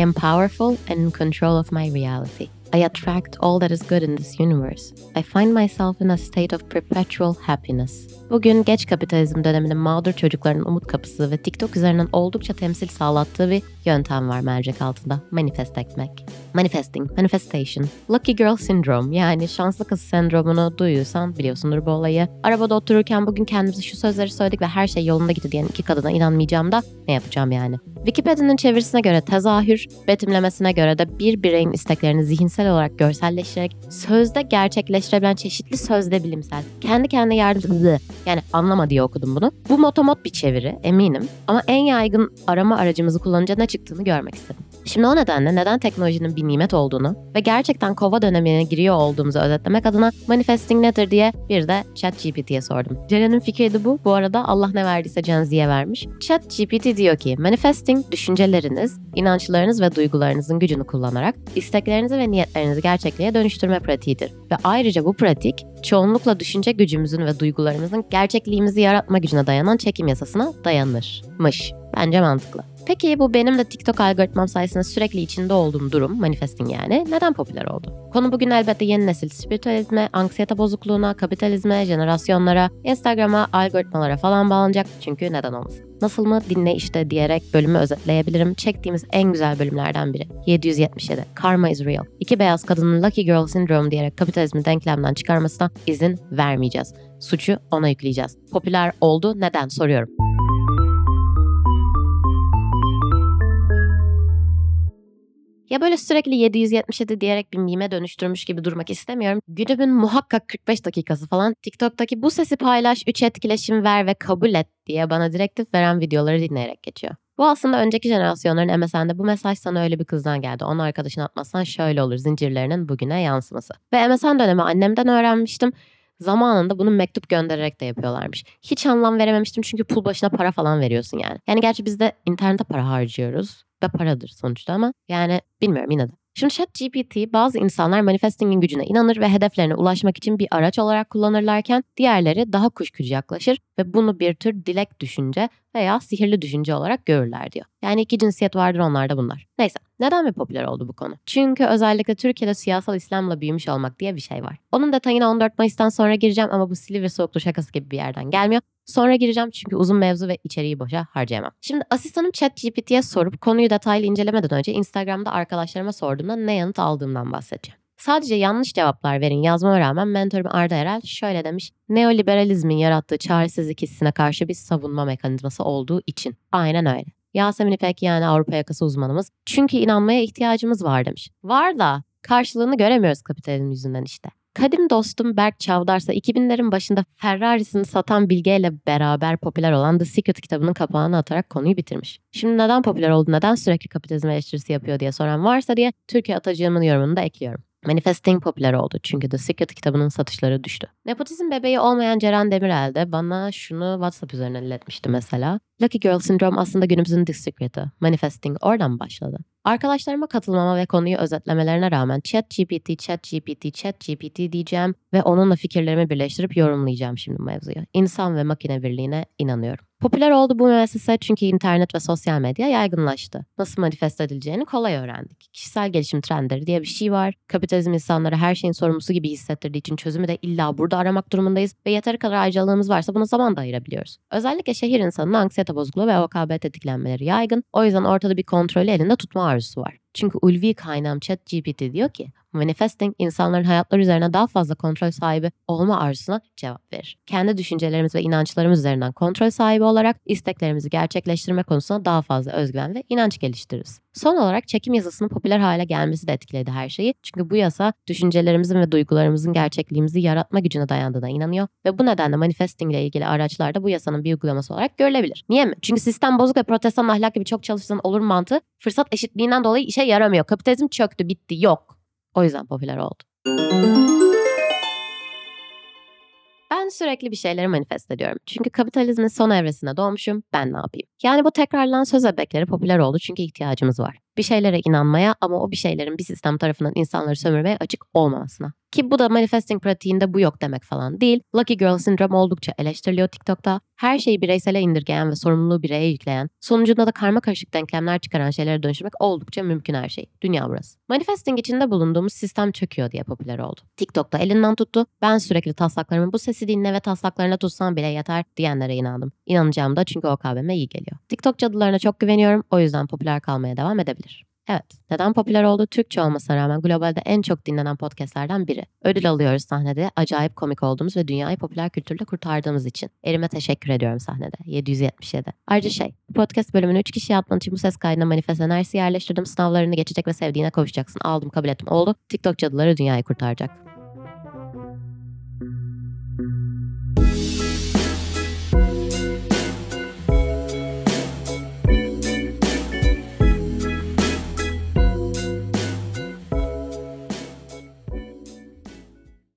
I am powerful and in control of my reality. I attract all that is good in this universe. I find myself in a state of perpetual happiness. Bugün geç kapitalizm döneminde mağdur çocukların umut kapısı ve TikTok üzerinden oldukça temsil sağlattığı bir yöntem var mercek altında. Manifest etmek. Manifesting, manifestation, lucky girl syndrome yani şanslı kız sendromunu duyuyorsan biliyorsundur bu olayı. Arabada otururken bugün kendimize şu sözleri söyledik ve her şey yolunda gitti diyen iki kadına inanmayacağım da ne yapacağım yani? Wikipedia'nın çevirisine göre tezahür, betimlemesine göre de bir bireyin isteklerini zihinsel olarak görselleştirerek sözde gerçekleştirebilen çeşitli sözde bilimsel, kendi kendine yardımcı yani anlama diye okudum bunu. Bu motomot bir çeviri eminim ama en yaygın arama aracımızı kullanınca ne çıktığını görmek istedim. Şimdi o nedenle neden teknolojinin bir nimet olduğunu ve gerçekten kova dönemine giriyor olduğumuzu özetlemek adına manifesting nedir diye bir de ChatGPT'ye sordum. Ceren'in fikri de bu. Bu arada Allah ne verdiyse Cenzi'ye vermiş. ChatGPT diyor ki manifesting düşünceleriniz, inançlarınız ve duygularınızın gücünü kullanarak isteklerinizi ve niyetlerinizi gerçekliğe dönüştürme pratiğidir. Ve ayrıca bu pratik çoğunlukla düşünce gücümüzün ve duygularımızın gerçekliğimizi yaratma gücüne dayanan çekim yasasına dayanırmış. Bence mantıklı. Peki bu benim de TikTok algoritmam sayesinde sürekli içinde olduğum durum, manifesting yani, neden popüler oldu? Konu bugün elbette yeni nesil spiritüalizme, anksiyete bozukluğuna, kapitalizme, jenerasyonlara, Instagram'a, algoritmalara falan bağlanacak. Çünkü neden olmasın? Nasıl mı dinle işte diyerek bölümü özetleyebilirim. Çektiğimiz en güzel bölümlerden biri. 777. Karma is real. İki beyaz kadının Lucky Girl Syndrome diyerek kapitalizmi denklemden çıkarmasına izin vermeyeceğiz. Suçu ona yükleyeceğiz. Popüler oldu neden soruyorum. Ya böyle sürekli 777 diyerek bir mime dönüştürmüş gibi durmak istemiyorum. Günümün muhakkak 45 dakikası falan TikTok'taki bu sesi paylaş, 3 etkileşim ver ve kabul et diye bana direktif veren videoları dinleyerek geçiyor. Bu aslında önceki jenerasyonların MSN'de bu mesaj sana öyle bir kızdan geldi. Onu arkadaşına atmazsan şöyle olur zincirlerinin bugüne yansıması. Ve MSN dönemi annemden öğrenmiştim. Zamanında bunu mektup göndererek de yapıyorlarmış. Hiç anlam verememiştim çünkü pul başına para falan veriyorsun yani. Yani gerçi biz de internete para harcıyoruz ve paradır sonuçta ama yani bilmiyorum yine de. Şimdi ChatGPT bazı insanlar manifestingin gücüne inanır ve hedeflerine ulaşmak için bir araç olarak kullanırlarken diğerleri daha kuşkucu yaklaşır ve bunu bir tür dilek düşünce veya sihirli düşünce olarak görürler diyor. Yani iki cinsiyet vardır onlarda bunlar. Neyse neden mi popüler oldu bu konu? Çünkü özellikle Türkiye'de siyasal İslam'la büyümüş olmak diye bir şey var. Onun detayına 14 Mayıs'tan sonra gireceğim ama bu Silivri soğuklu şakası gibi bir yerden gelmiyor. Sonra gireceğim çünkü uzun mevzu ve içeriği boşa harcayamam. Şimdi asistanım ChatGPT'ye sorup konuyu detaylı incelemeden önce Instagram'da arkadaşlarıma sorduğumda ne yanıt aldığımdan bahsedeceğim. Sadece yanlış cevaplar verin yazmama rağmen mentorum Arda Erel şöyle demiş. Neoliberalizmin yarattığı çaresizlik hissine karşı bir savunma mekanizması olduğu için. Aynen öyle. Yasemin İpek yani Avrupa yakası uzmanımız. Çünkü inanmaya ihtiyacımız var demiş. Var da karşılığını göremiyoruz kapitalizm yüzünden işte. Kadim dostum Berk Çavdarsa 2000'lerin başında Ferrari'sini satan Bilge ile beraber popüler olan The Secret kitabının kapağını atarak konuyu bitirmiş. Şimdi neden popüler oldu, neden sürekli kapitalizm eleştirisi yapıyor diye soran varsa diye Türkiye Atacığımın yorumunu da ekliyorum. Manifesting popüler oldu çünkü The Secret kitabının satışları düştü. Nepotizm bebeği olmayan Ceren Demirel de bana şunu WhatsApp üzerinden iletmişti mesela. Lucky Girl Syndrome aslında günümüzün The Secret'ı. Manifesting oradan başladı. Arkadaşlarıma katılmama ve konuyu özetlemelerine rağmen ChatGPT, ChatGPT, ChatGPT diyeceğim ve onunla fikirlerimi birleştirip yorumlayacağım şimdi mevzuyu. İnsan ve makine birliğine inanıyorum. Popüler oldu bu müessese çünkü internet ve sosyal medya yaygınlaştı. Nasıl manifest edileceğini kolay öğrendik. Kişisel gelişim trendleri diye bir şey var. Kapitalizm insanlara her şeyin sorumlusu gibi hissettirdiği için çözümü de illa burada aramak durumundayız ve yeteri kadar ayrıcalığımız varsa buna zaman da ayırabiliyoruz. Özellikle şehir insanının anksiyete bozukluğu ve OKB tetiklenmeleri yaygın. O yüzden ortada bir kontrolü elinde tutma arzusu var. Çünkü ulvi kaynağım ChatGPT diyor ki Manifesting insanların hayatları üzerine daha fazla kontrol sahibi olma arzusuna cevap verir. Kendi düşüncelerimiz ve inançlarımız üzerinden kontrol sahibi olarak isteklerimizi gerçekleştirme konusunda daha fazla özgüven ve inanç geliştiririz. Son olarak çekim yasasının popüler hale gelmesi de etkiledi her şeyi. Çünkü bu yasa düşüncelerimizin ve duygularımızın gerçekliğimizi yaratma gücüne dayandığına inanıyor ve bu nedenle manifesting ile ilgili araçlarda bu yasanın bir uygulaması olarak görülebilir. Niye mi? Çünkü sistem bozuk ve protestan ahlak gibi çok çalışsan olur mantığı fırsat eşitliğinden dolayı işe yaramıyor. Kapitalizm çöktü, bitti, yok. O yüzden popüler oldu. Ben sürekli bir şeyleri manifest ediyorum. Çünkü kapitalizmin son evresine doğmuşum, ben ne yapayım? Yani bu tekrarlanan söz bebekleri popüler oldu çünkü ihtiyacımız var. Bir şeylere inanmaya ama o bir şeylerin bir sistem tarafından insanları sömürmeye açık olmamasına. Ki bu da manifesting pratiğinde bu yok demek falan değil. Lucky Girl sindrom oldukça eleştiriliyor TikTok'ta. Her şeyi bireysele indirgeyen ve sorumluluğu bireye yükleyen, sonucunda da karma karışık denklemler çıkaran şeylere dönüşmek oldukça mümkün her şey. Dünya burası. Manifesting içinde bulunduğumuz sistem çöküyor diye popüler oldu. TikTok'ta elinden tuttu. Ben sürekli taslaklarımı bu sesi dinle ve taslaklarına tutsan bile yeter diyenlere inandım. İnanacağım da çünkü o kahveme iyi geliyor. TikTok cadılarına çok güveniyorum. O yüzden popüler kalmaya devam edebilir. Evet, neden popüler oldu? Türkçe olmasına rağmen globalde en çok dinlenen podcastlerden biri. Ödül alıyoruz sahnede. Acayip komik olduğumuz ve dünyayı popüler kültürle kurtardığımız için. Erime teşekkür ediyorum sahnede. 777. Ayrıca şey, podcast bölümünü 3 kişi yapman için bu ses kaydına manifest enerjisi yerleştirdim. Sınavlarını geçecek ve sevdiğine kavuşacaksın. Aldım kabul ettim oldu. TikTok cadıları dünyayı kurtaracak.